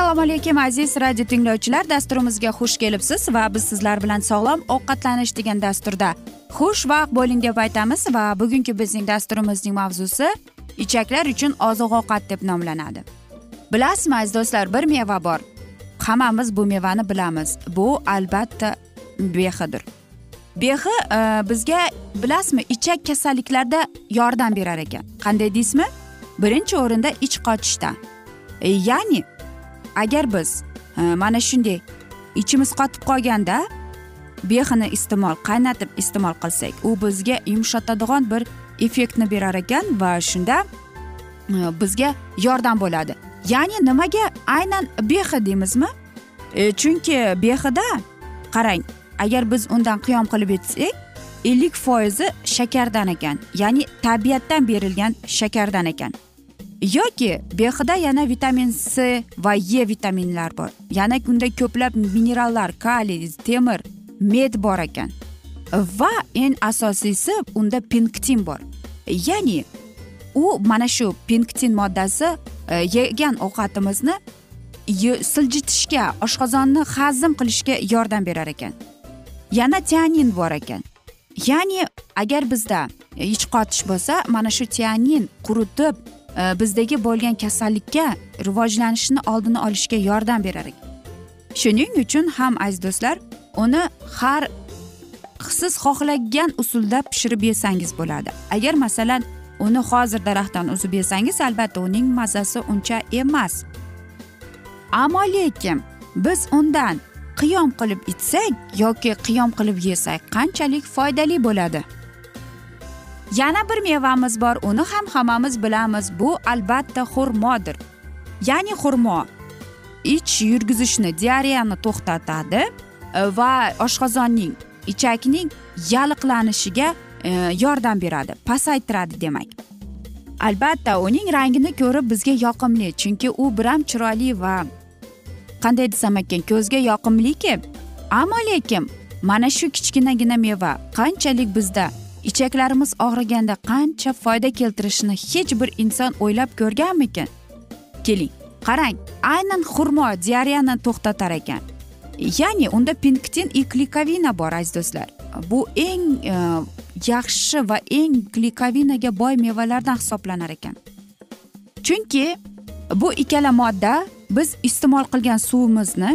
assalomu alaykum aziz radio tinglovchilar. Dasturimizga xush kelibsiz va biz sizlar bilan sog'lom ovqatlanish degan dasturda xushvaqt bo'ling deb aytamiz va bugungi bizning dasturimizning mavzusi ichaklar uchun oziq ovqat deb nomlanadi. Bilasizmi aziz do'stlar bir meva bor. Hammamiz bu mevani bilamiz. Bu albatta behidir. Behi e, bizga bilasizmi ichak kasalliklarida yordam berar ekan. Qanday deysizmi? Birinchi o'rinda ich qochishda e, ya'ni agar biz e, mana shunday ichimiz qotib qolganda behini iste'mol qaynatib iste'mol qilsak u bizga yumshatadigan bir effektni berar ekan va shunda e, bizga yordam bo'ladi. Ya'ni nimaga aynan behi deymizmi? E, chunki behida qarang agar biz undan qiyom qilib yetsak ellik foizi shakardan ekan ya'ni tabiatdan berilgan shakardan ekan. Yoki behida yana vitamin c va e vitaminlar bor. Yana unda ko'plab minerallar kaliy temir med bor ekan. Va eng asosiysi unda pinktin bor. Ya'ni u mana shu pinktin moddasi e, yegan ovqatimizni siljitishga oshqozonni hazm qilishga yordam berar ekan. Yana tianin bor ekan. Ya'ni agar bizda ich qotish bo'lsa mana shu tianin quritib Э, bizdagi bo'lgan kasallikka rivojlanishini oldini olishga yordam berar ekan. Shuning uchun ham aziz do'stlar uni har siz xohlagan usulda pishirib yesangiz bo'ladi. Agar masalan uni hozir daraxtdan uzib yesangiz albatta uning mazasi uncha emas. Ammo lekin biz undan qiyom qilib ichsak yoki qiyom qilib yesak qanchalik foydali bo'ladi? Yana bir mevamiz bor uni ham hammamiz bilamiz. Bu albatta xurmodir. Ya'ni xurmo ich yurgizishni diareyani to'xtatadi e, va oshqozonning ichakning yalliqlanishiga e, yordam beradi pasaytiradi demak. Albatta uning rangini ko'rib bizga yoqimli chunki u biram chiroyli va qanday desam ekan ko'zga yoqimliki. Ammo lekin mana shu kichkinagina meva qanchalik bizda ichaklarimiz og'riganda qancha foyda keltirishini hech bir inson o'ylab ko'rganmikin? Keling qarang aynan xurmo diareyani to'xtatar ekan. Ya'ni unda pinktin и klikovina bor aziz do'stlar. Bu eng e, yaxshi va eng klikovinaga boy mevalardan hisoblanar ekan. Chunki bu ikkala modda biz iste'mol qilgan suvimizni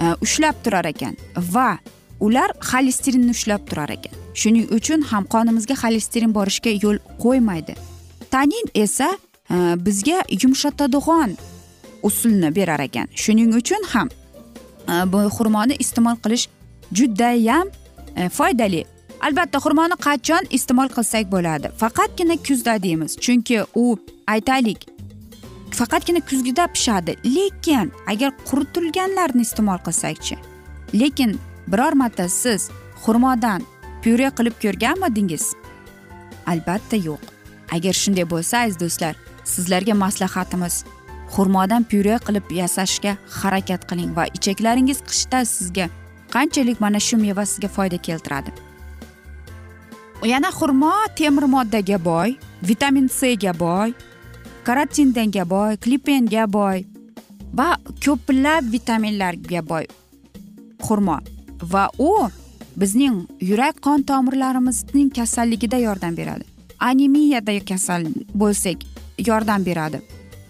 e, ushlab turar ekan va ular xolesterinni ushlab turar ekan. Shuning uchun ham qonimizga xolesterin borishga yo'l qo'ymaydi. Tanin esa e, bizga yumshatadigan usulni berar ekan. Shuning uchun ham e, bu xurmoni iste'mol qilish judayam e, foydali. Albatta xurmoni qachon iste'mol qilsak bo'ladi? Faqatgina kuzda deymiz. Chunki u aytaylik faqatgina kuzgida pishadi. Lekin agar quritilganlarni iste'mol qilsakchi lekin biror marta siz xurmodan pyure qilib ko'rganmidingiz? Albatta yo'q. Agar shunday bo'lsa aziz do'stlar sizlarga maslahatimiz xurmodan pyure qilib yasashga harakat qiling va ichaklaringiz qishda sizga qanchalik mana shu meva sizga foyda keltiradi? Yana xurmo temir moddaga boy vitamin c ga boy karotinga boy klipenga boy va ko'plab vitaminlarga boy xurmo va u bizning yurak qon tomirlarimizning kasalligida yordam beradi. Anemiyada kasal bo'lsak yordam beradi.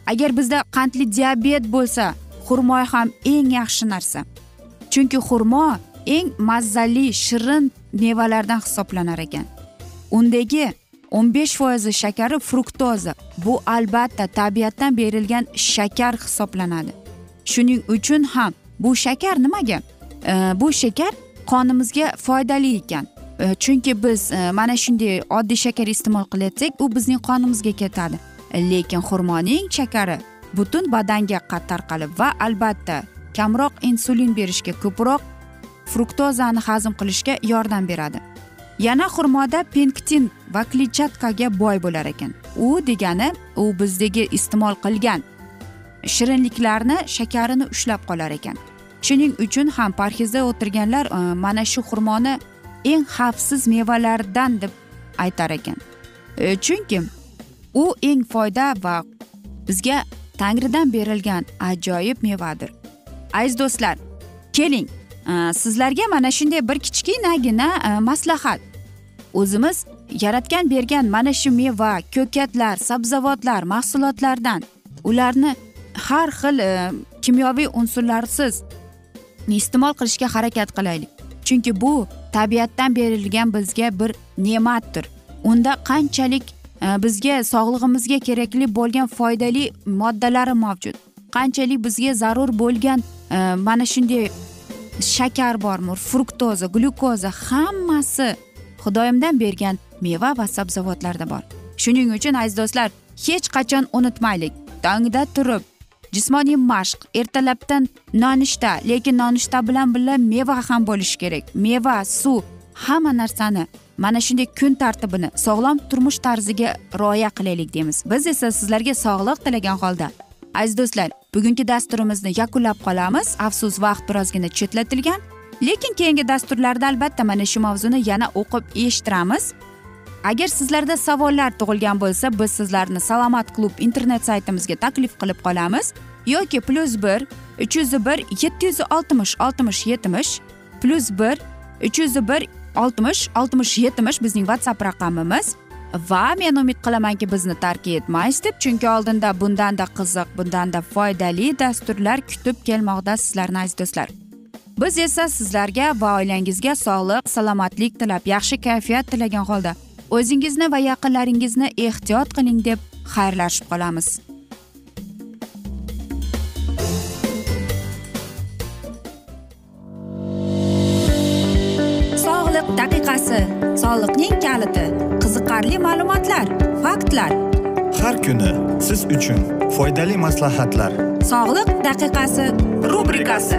Agar bizda qandli diabet bo'lsa xurmo ham eng yaxshi narsa. Chunki xurmo eng mazali shirin mevalardan hisoblanar ekan. Undagi o'n besh foizi shakari fruktoza. Bu albatta tabiatdan berilgan shakar hisoblanadi. Shuning uchun ham bu shakar nimaga? E, bu shakar qonimizga foydali ekan. E, chunki biz e, mana shunday oddiy shakar iste'mol qilayotsak u bizning qonimizga ketadi. Lekin xurmoning shakari butun badanga tarqalib va albatta kamroq insulin berishga ko'proq fruktozani hazm qilishga yordam beradi. Yana xurmoda penktin va kletchatkaga boy bo'lar ekan. U degani u bizdagi iste'mol qilgan shirinliklarni shakarini ushlab qolar ekan. Shuning uchun ham parhezda o'tirganlar e, mana shu xurmoni eng xavfsiz mevalardan deb aytar ekan. E, chunki u eng foyda va bizga tangridan berilgan ajoyib mevadir. Aziz do'stlar keling e, sizlarga mana shunday bir kichkinagina maslahat. O'zimiz yaratgan bergan mana shu meva ko'katlar sabzavotlar mahsulotlardan ularni har xil kimyoviy unsurlarsiz iste'mol qilishga harakat qilaylik. Chunki bu tabiatdan berilgan bizga bir ne'matdir. Unda qanchalik e, bizga sog'lig'imizga kerakli bo'lgan foydali moddalari mavjud. Qanchalik bizga zarur bo'lgan e, mana shunday shakar bormi fruktoza glyukoza hammasi xudoyimdan bergan meva va sabzavotlarda bor. Shuning uchun aziz do'stlar hech qachon unutmaylik. Tongda turib jismoniy mashq ertalabdan nonushta lekin nonushta bilan birga meva ham bo'lishi kerak. Meva suv hamma narsani mana shunday kun tartibini sog'lom turmush tarziga rioya qilaylik deymiz. Biz esa sizlarga sog'liq tilagan holda aziz do'stlar bugungi dasturimizni yakunlab qolamiz. Afsus vaqt birozgina chetlatilgan lekin keyingi dasturlarda albatta mana shu mavzuni yana o'qib eshittiramiz. Agar sizlarda savollar tug'ilgan bo'lsa biz sizlarni salomat klub internet saytimizga taklif qilib qolamiz. Yoki plyus bir uch yuz bir yetti yuz oltmish oltmish yetmish plyus bir uch yuz bir oltmish oltmish yetmish bizning whatsapp raqamimiz. Va men umid qilamanki bizni tark etmaysiz deb chunki oldinda bundanda qiziq bundanda foydali dasturlar kutib kelmoqda sizlarni aziz do'stlar. Biz esa sizlarga va oilangizga sog'lik salomatlik tilab yaxshi kayfiyat tilagan holda o'zingizni va yaqinlaringizni ehtiyot qiling deb xayrlashib qolamiz. Daqiqasi soliqning kaliti qiziqarli ma'lumotlar faktlar. Har kuni siz uchun foydali maslahatlar. Sog'liq daqiqasi rubrikasi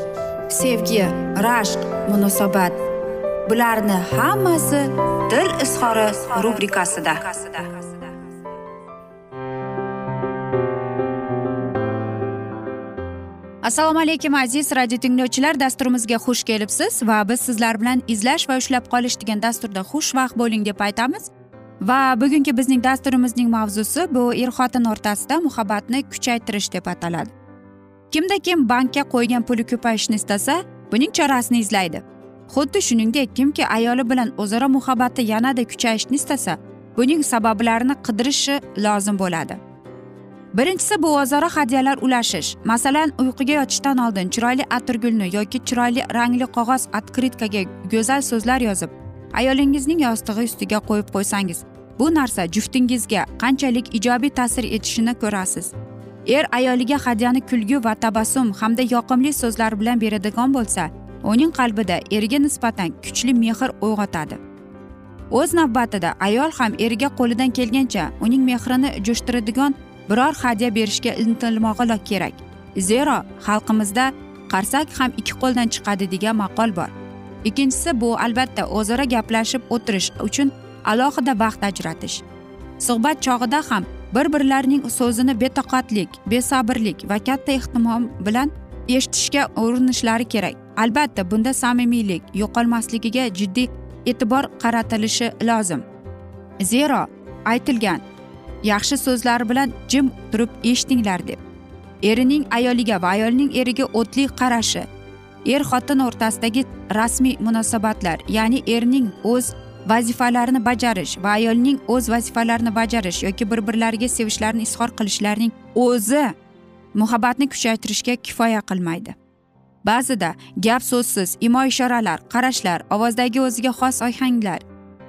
sevgi rashq munosabat. Bularni hammasi dil izhori rubrikasida. Assalomu alaykum aziz radio tinglovchilar. Dasturimizga xush kelibsiz va biz sizlar bilan izlash va ushlab qolish degan dasturda xushvaqt bo'ling deb aytamiz. Va bugungi bizning dasturimizning mavzusi bu er xotin o'rtasida muhabbatni kuchaytirish deb ataladi. Kimda kim bankka qo'ygan puli ko'payishni istasa buning chorasini izlaydi. Xuddi shuningdek kimki ayoli bilan o'zaro muhabbati yanada kuchayishni istasa buning sabablarini qidirishi lozim bo'ladi. Birinchisi bu o'zaro hadyalar ulashish. Masalan uyquga yotishdan oldin chiroyli atirgulni yoki chiroyli rangli qog'oz otkritkaga go'zal so'zlar yozib ayolingizning yostig'i ustiga qo'yib qo'ysangiz bu narsa juftingizga qanchalik ijobiy ta'sir etishini ko'rasiz. Er ayoliga hadyani kulgi va tabassum hamda yoqimli so'zlar bilan beradigan bo'lsa uning qalbida erga nisbatan kuchli mehr uyg'otadi. O'z navbatida ayol ham eriga qo'lidan kelgancha uning mehrini jo'shtiradigan biror hadya berishga intilmog'i kerak. Zero xalqimizda qarsak ham ikki qo'ldan chiqadi degan maqol bor. Ikkinchisi bu albatta o'zaro gaplashib o'tirish uchun alohida vaqt ajratish. Suhbat chog'ida ham bir birlarining so'zini betoqatlik besabrlik va katta ehtimom bilan eshitishga urinishlari kerak. Albatta bunda samimiylik yo'qolmasligiga jiddiy e'tibor qaratilishi lozim. Zero aytilgan yaxshi so'zlar bilan jim turib eshitinglar deb. Erining ayoliga va ayolning eriga o'tli qarashi. Er xotin o'rtasidagi rasmiy munosabatlar ya'ni erning o'z vazifalarini bajarish va ayolning o'z vazifalarini bajarish yoki bir birlariga sevishlarini izhor qilishlarining o'zi muhabbatni kuchaytirishga kifoya qilmaydi. Ba'zida gap so'zsiz imo ishoralar qarashlar ovozdagi o'ziga xos ohanglar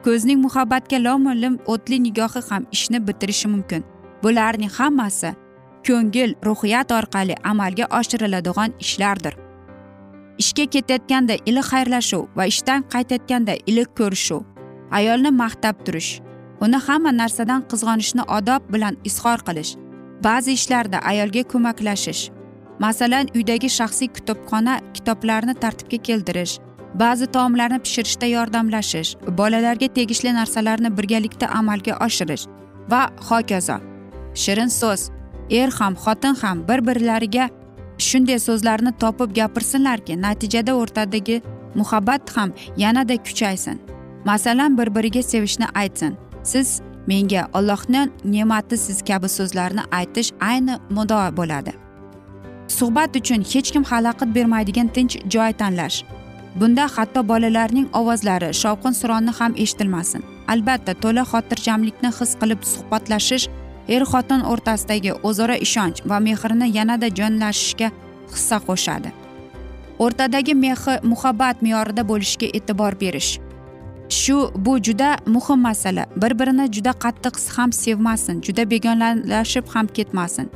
ko'zning muhabbatga lomulim o'tli nigohi ham ishni bitirishi mumkin. Bularning hammasi ko'ngil ruhiyat orqali amalga oshiriladigan ishlardir. Ishga ketayotganda iliq xayrlashuv va ishdan qaytayotganda iliq ko'rishuv ayolni maqtab turish. Uni hamma narsadan qizg'onishni odob bilan izhor qilish. Ba'zi ishlarda ayolga ko'maklashish. Masalan uydagi shaxsiy kutubxona kitoblarni tartibga keltirish ba'zi taomlarni pishirishda yordamlashish bolalarga tegishli narsalarni birgalikda amalga oshirish va hokazo. Shirin so'z er ham xotin ham bir birlariga shunday so'zlarni topib gapirsinlarki natijada o'rtadagi muhabbat ham yanada kuchaysin. Masalan bir biriga sevishni aytsin. Siz menga ollohni ne'mati siz kabi so'zlarni aytish ayni muddao bo'ladi. Suhbat uchun hech kim xalaqit bermaydigan tinch joy tanlash. Bunda hatto bolalarning ovozlari shovqin suronni ham eshitilmasin. Albatta to'la xotirjamlikni his qilib suhbatlashish er xotin o'rtasidagi o'zaro ishonch va mehrni yanada jonlashishga hissa qo'shadi. O'rtadagi mehr muhabbat me'yorida bo'lishiga e'tibor berish. Shu bu juda muhim masala. Bir birini juda qattiq ham sevmasin juda begonalashib ham ketmasin.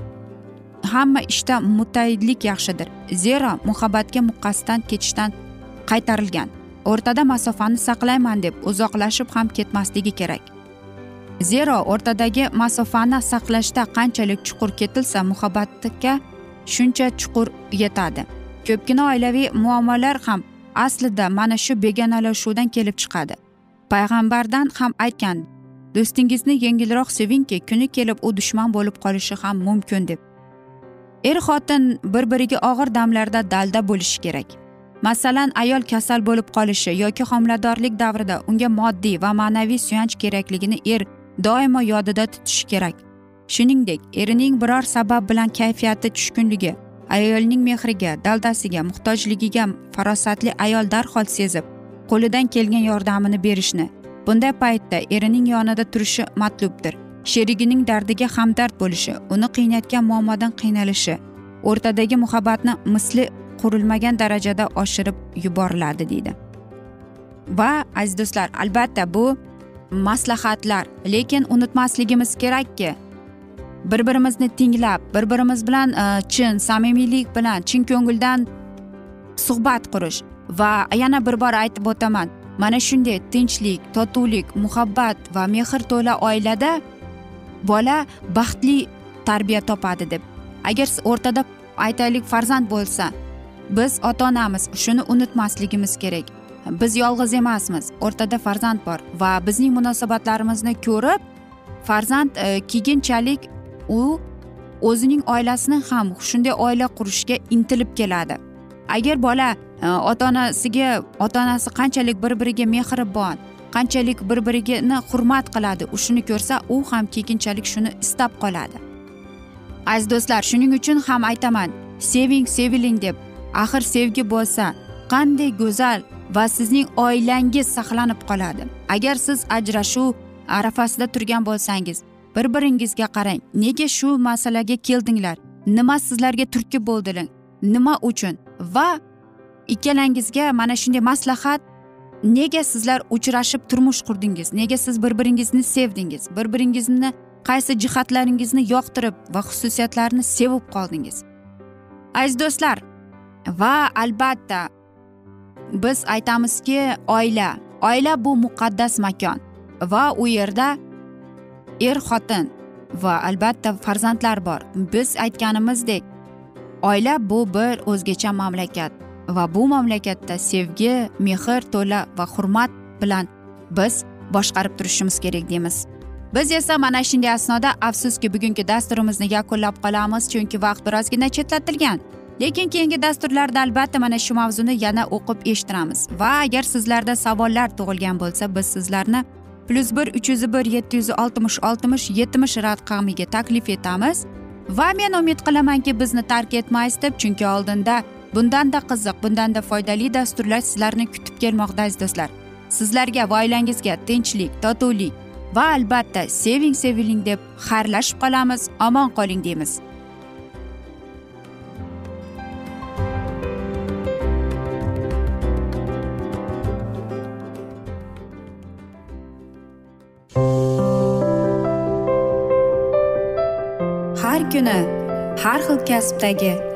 Hamma ishda mutayidlik yaxshidir. Zero muhabbatga muqqasidan ketishdan qaytarilgan. O'rtada masofani saqlayman deb uzoqlashib ham ketmasligi kerak. Zero o'rtadagi masofani saqlashda qanchalik chuqur ketilsa muhabbatga shuncha chuqur yetadi. Ko'pgina oilaviy muammolar ham aslida mana shu begonalashuvdan kelib chiqadi. Payg'ambardan ham aytgan do'stingizni yengilroq sevingki kuni kelib u dushman bo'lib qolishi ham mumkin deb. Er xotin bir biriga og'ir damlarda dalda bo'lishi kerak. Masalan ayol kasal bo'lib qolishi yoki homiladorlik davrida unga moddiy va ma'naviy suyanch kerakligini er doimo yodida tutishi kerak. Shuningdek erining biror sabab bilan kayfiyati tushkunligi ayolning mehriga daldasiga muhtojligiga farosatli ayol darhol sezib qo'lidan kelgan yordamini berishni. Bunday paytda erining yonida turishi matlubdir. Sherigining dardiga hamdard bo'lishi uni qiynayotgan muammodan qiynalishi o'rtadagi muhabbatni misli qurilmagan darajada oshirib yuboriladi deydi. Va aziz do'stlar albatta bu maslahatlar lekin unutmasligimiz kerakki. Bir birimizni tinglab bir birimiz bilan e, chin samimiylik bilan chin ko'ngildan suhbat qurish va yana bir bor aytib o'taman. Mana shunday tinchlik totuvlik muhabbat va mehr to'la oilada bola baxtli tarbiya topadi deb. Agar o'rtada aytaylik farzand bo'lsa biz ota onamiz shuni unutmasligimiz kerak. Biz yolg'iz emasmiz o'rtada farzand bor va bizning munosabatlarimizni ko'rib farzand e, keyinchalik u o'zining oilasini ham shunday oila qurishga intilib keladi. Agar bola Э, ota onasiga ota onasi qanchalik bir biriga mehribon qanchalik bir birini hurmat qiladi u shuni ko'rsa u ham keyinchalik shuni istab qoladi. Aziz do'stlar shuning uchun ham aytaman seving seviling deb axir sevgi bo'lsa qanday go'zal va sizning oilangiz saqlanib qoladi. Agar siz ajrashuv arafasida turgan bo'lsangiz bir biringizga qarang nega shu masalaga keldinglar? Nima sizlarga turtki bo'ldilar? Nima uchun? Va ikkalangizga mana shunday maslahat. Nega sizlar uchrashib turmush qurdingiz? Nega siz bir biringizni sevdingiz? Bir biringizni qaysi jihatlaringizni yoqtirib va xususiyatlarini sevib qoldingiz? Aziz do'stlar va albatta biz aytamizki oila oila bu muqaddas makon va u yerda er xotin va albatta farzandlar bor. Biz aytganimizdek oila bu bir o'zgacha mamlakat. Va bu mamlakatda sevgi mehr to'la va hurmat bilan biz boshqarib turishimiz kerak deymiz. Biz esa mana shunday asnoda afsuski bugungi dasturimizni yakunlab qolamiz chunki vaqt birozgina chetlatilgan. Lekin keyingi dasturlarda albatta mana shu mavzuni yana o'qib eshittiramiz. Va agar sizlarda savollar tug'ilgan bo'lsa biz sizlarni plyus bir uch yuz bir yetti yuz oltmish oltmish yetmish raqamiga taklif etamiz. Va men umid qilamanki bizni tark etmaysiz deb chunki oldinda bundanda qiziq bundanda foydali dasturlar sizlarni kutib kelmoqda aziz do'stlar. Sizlarga va oilangizga tinchlik totuvlik va albatta seving seviling deb xayrlashib qolamiz omon qoling deymiz. Har kuni har xil kasbdagi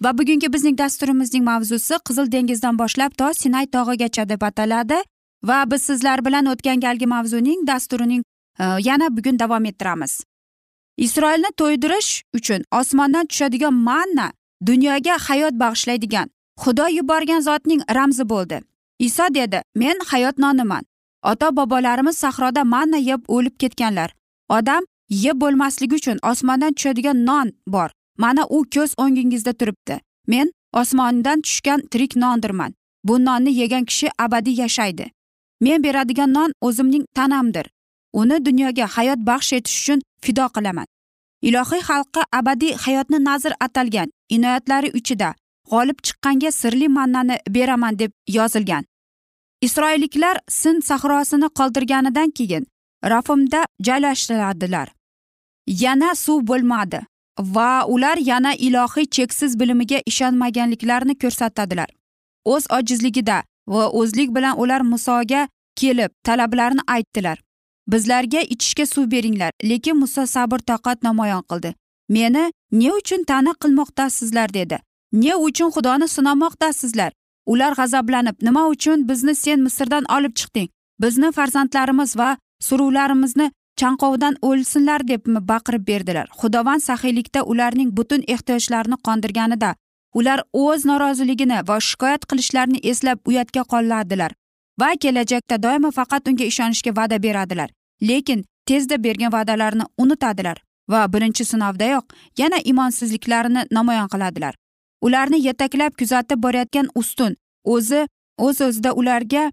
Va bugungi bizning dasturimizning mavzusi qizil dengizdan boshlab to sinay tog'igacha deb ataladi va biz sizlar bilan o'tgan galgi mavzuning dasturining e, yana bugun davom ettiramiz. Isroilni to'ydirish uchun osmondan tushadigan manna dunyoga hayot bag'ishlaydigan xudo yuborgan zotning ramzi bo'ldi. Iso dedi men hayot noniman ota bobolarimiz sahroda manna yeb o'lib ketganlar. Odam yeb bo'lmasligi uchun osmondan tushadigan non bor. Mana u ko'z o'ngingizda turibdi. Men osmondan tushgan tirik nondirman. Bu nonni yegan kishi abadiy yashaydi. Men beradigan non o'zimning tanamdir. Uni dunyoga hayot baxsh etish uchun fido qilaman. Ilohiy xalqqa abadiy hayotni nazr atalgan inoyatlari ichida g'olib chiqqanga sirli mannani beraman deb yozilgan. Isroilliklar sin sahrosini qoldirganidan keyin rafimda joylashtiradilar. Yana suv bo'lmadi. Va ular yana ilohiy cheksiz bilimiga ishonmaganliklarini ko'rsatadilar. O'z ojizligida va o'zlik bilan ular musoga kelib talablarini aytdilar. Bizlarga ichishga suv beringlar lekin muso sabr toqat namoyon qildi. Meni ne uchun tana qilmoqdasizlar dedi. Ne uchun xudoni sinamoqdasizlar ular g'azablanib nima uchun bizni sen misrdan olib chiqding? Bizni farzandlarimiz va suruvlarimizni chanqovdan o'lsinlar deb baqirib berdilar. Xudovand saxiylikda ularning butun ehtiyojlarini qondirganida ular o'z noroziligini va shikoyat qilishlarini eslab uyatga qoladilar va kelajakda doimo faqat unga ishonishga va'da beradilar. Lekin tezda bergan va'dalarini unutadilar va birinchi sinovdayoq yana imonsizliklarini namoyon qiladilar. Ularni yetaklab kuzatib borayotgan ustun o'zi o'z o'zida ularga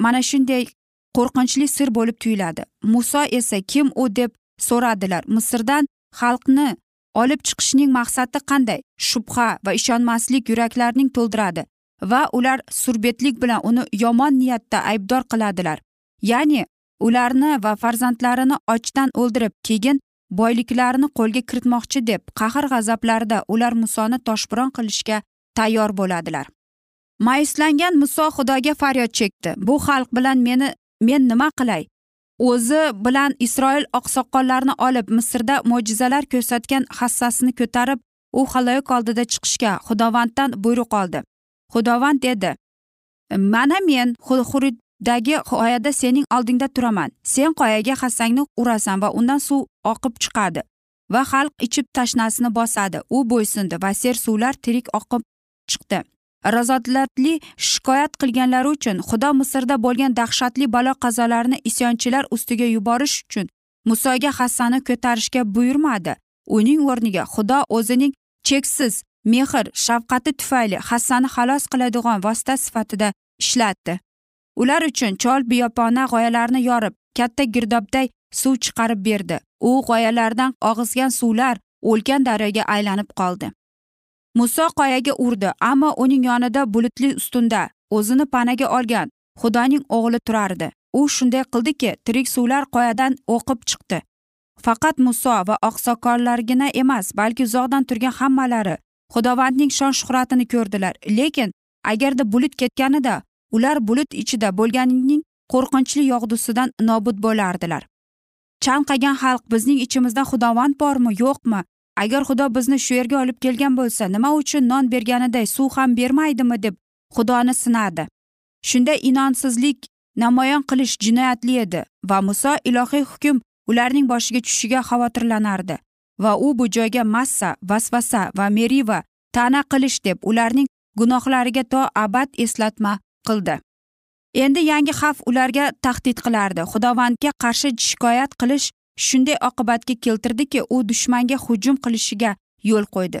mana shunday qo'rqinchli sir bo'lib tuyuladi. Muso esa kim u deb so'radilar. Misrdan xalqni olib chiqishning maqsadi qanday? Shubha va ishonmaslik yuraklarning to'ldiradi va ular surbetlik bilan uni yomon niyatda aybdor qiladilar. Ya'ni ularni va farzandlarini ochdan o'ldirib keyin boyliklarini qo'lga kiritmoqchi deb qahr g'azablarida ular musoni toshbiron qilishga tayyor bo'ladilar. Mayuslangan muso xudoga faryod chekdi. Bu xalq bilan meni men nima qilay? O'zi bilan isroil oqsoqollarini olib misrda mo'jizalar ko'rsatgan hassasini ko'tarib u haloyiq oldida chiqishga xudovanddan buyruq oldi. Xudovand dedi mana men huriddagi qoyada sening oldingda turaman. Sen qoyaga hassangni urasan va undan suv oqib chiqadi va xalq ichib tashnasini bosadi. U bo'ysundi va ser suvlar tirik oqib chiqdi. Razotlatli shikoyat qilganlari uchun xudo misrda bo'lgan dahshatli balo qazolarni isyonchilar ustiga yuborish uchun musoga hassani ko'tarishga buyurmadi. Uning o'rniga xudo o'zining cheksiz mehr shafqati tufayli hassani xalos qiladigan vosita sifatida ishlatdi. Ular uchun chol biyopona g'oyalarni yorib katta girdobday suv chiqarib berdi. U g'oyalardan og'izgan suvlar o'lkan daryoga aylanib qoldi. Muso qoyaga urdi ammo uning yonida bulutli ustunda o'zini panaga olgan xudoning o'g'li turardi. U shunday qildiki tirik suvlar qoyadan o'qib chiqdi. Faqat muso va oqsoqollargina emas balki uzoqdan turgan hammalari xudovandning shon shuhratini ko'rdilar. Lekin agarda bulut ketganida ular bulut ichida bo'lganining qo'rqinchli yog'dusidan nobud bo'lardilar. Chanqagan xalq bizning ichimizda xudovand bormi yo'qmi? Agar xudo bizni shu yerga olib kelgan bo'lsa nima uchun non berganiday suv ham bermaydimi deb xudoni sinadi. Shunda inonsizlik namoyon qilish jinoyatli edi va muso ilohiy hukm ularning boshiga tushishiga xavotirlanardi va u bu joyga massa vasvasa va meriva ta'na qilish deb ularning gunohlariga to abad eslatma qildi. Endi yangi xavf ularga tahdid qilardi. Xudovandga qarshi shikoyat qilish shunday oqibatga keltirdiki u dushmanga hujum qilishiga yo'l qo'ydi.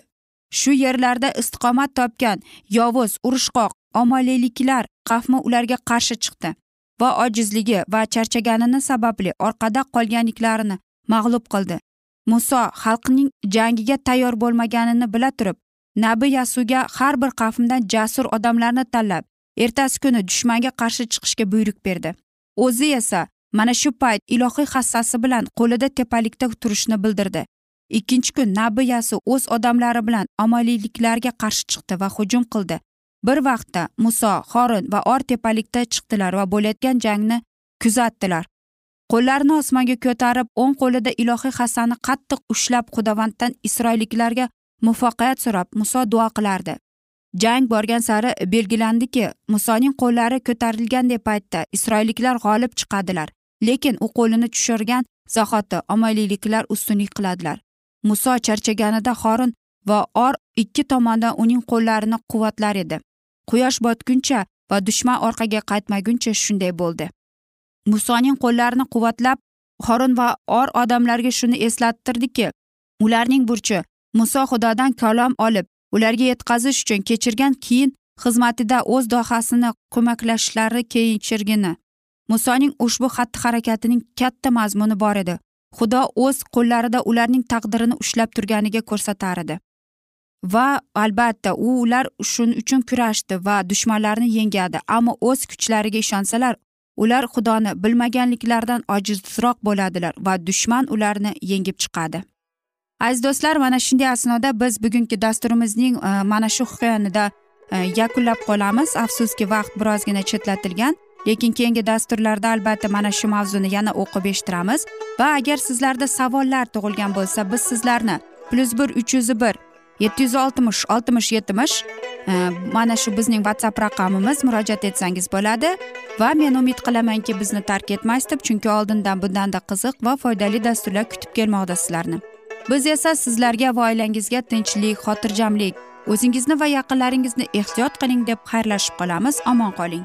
Shu yerlarda istiqomat topgan yovuz urushqoq omonliliklar xavfmi ularga qarshi chiqdi va ojizligi va charchaganini sababli orqada qolganliklarini mag'lub qildi. Muso xalqning jangiga tayyor bo'lmaganini bila turib nabi yasuga har bir qavmdan jasur odamlarni tanlab ertasi kuni dushmanga qarshi chiqishga buyruq berdi. O'zi esa mana shu payt ilohiy hassasi bilan qo'lida tepalikda turishni bildirdi. Ikkinchi kun nabiyasi o'z odamlari bilan amaliyliklarga qarshi chiqdi va hujum qildi. Bir vaqtda muso xorin va or tepalikda chiqdilar va bo'layotgan jangni kuzatdilar. Qo'llarini osmonga ko'tarib o'ng qo'lida ilohiy hassani qattiq ushlab xudovanddan isroilliklarga muvaffaqiyat so'rab muso duo qilardi. Jang borgan sari belgilandiki musoning qo'llari ko'tarilganday paytda isroilliklar g'olib chiqadilar. Lekin u qo'lini tushirgan zahoti omayliliklar ustunlik qiladilar. Muso charchaganida xorin va or ikki tomondan uning qo'llarini quvvatlar edi. Quyosh botguncha va dushman orqaga qaytmaguncha shunday bo'ldi. Musoning qo'llarini quvvatlab xorin va or odamlarga shuni eslattirdiki ularning burchi muso xudodan kalom olib ularga yetkazish uchun kechirgan keyin xizmatida o'z dohasini ko'maklashlari kechirgini. Musoning ushbu xatti harakatining katta mazmuni bor edi. Xudo o'z qo'llarida ularning taqdirini ushlab turganiga ko'rsatar edi. Va albatta u ular shuning uchun kurashdi va dushmanlarni yengadi ammo o'z kuchlariga ishonsalar ular xudoni bilmaganliklaridan ojizroq bo'ladilar va dushman ularni yengib chiqadi. Aziz do'stlar mana shunday asnoda biz bugungi dasturimizning e, mana shu hikoyanida e, yakunlab qolamiz. Afsuski vaqt birozgina chetlatilgan. Lekin keyingi dasturlarda albatta mana shu mavzuni yana o'qib eshittiramiz. Va agar sizlarda savollar tug'ilgan bo'lsa biz sizlarni plyus bir uch yuz bir yetti yuz oltmish oltmish yetmish e, mana shu bizning whatsapp raqamimiz murojaat etsangiz bo'ladi. Va men umid qilamanki bizni tark etmaysiz deb chunki oldindan bundanda qiziq va foydali dasturlar kutib kelmoqda sizlarni. Biz esa sizlarga va oilangizga tinchlik xotirjamlik o'zingizni va yaqinlaringizni ehtiyot qiling deb xayrlashib qolamiz. Omon qoling.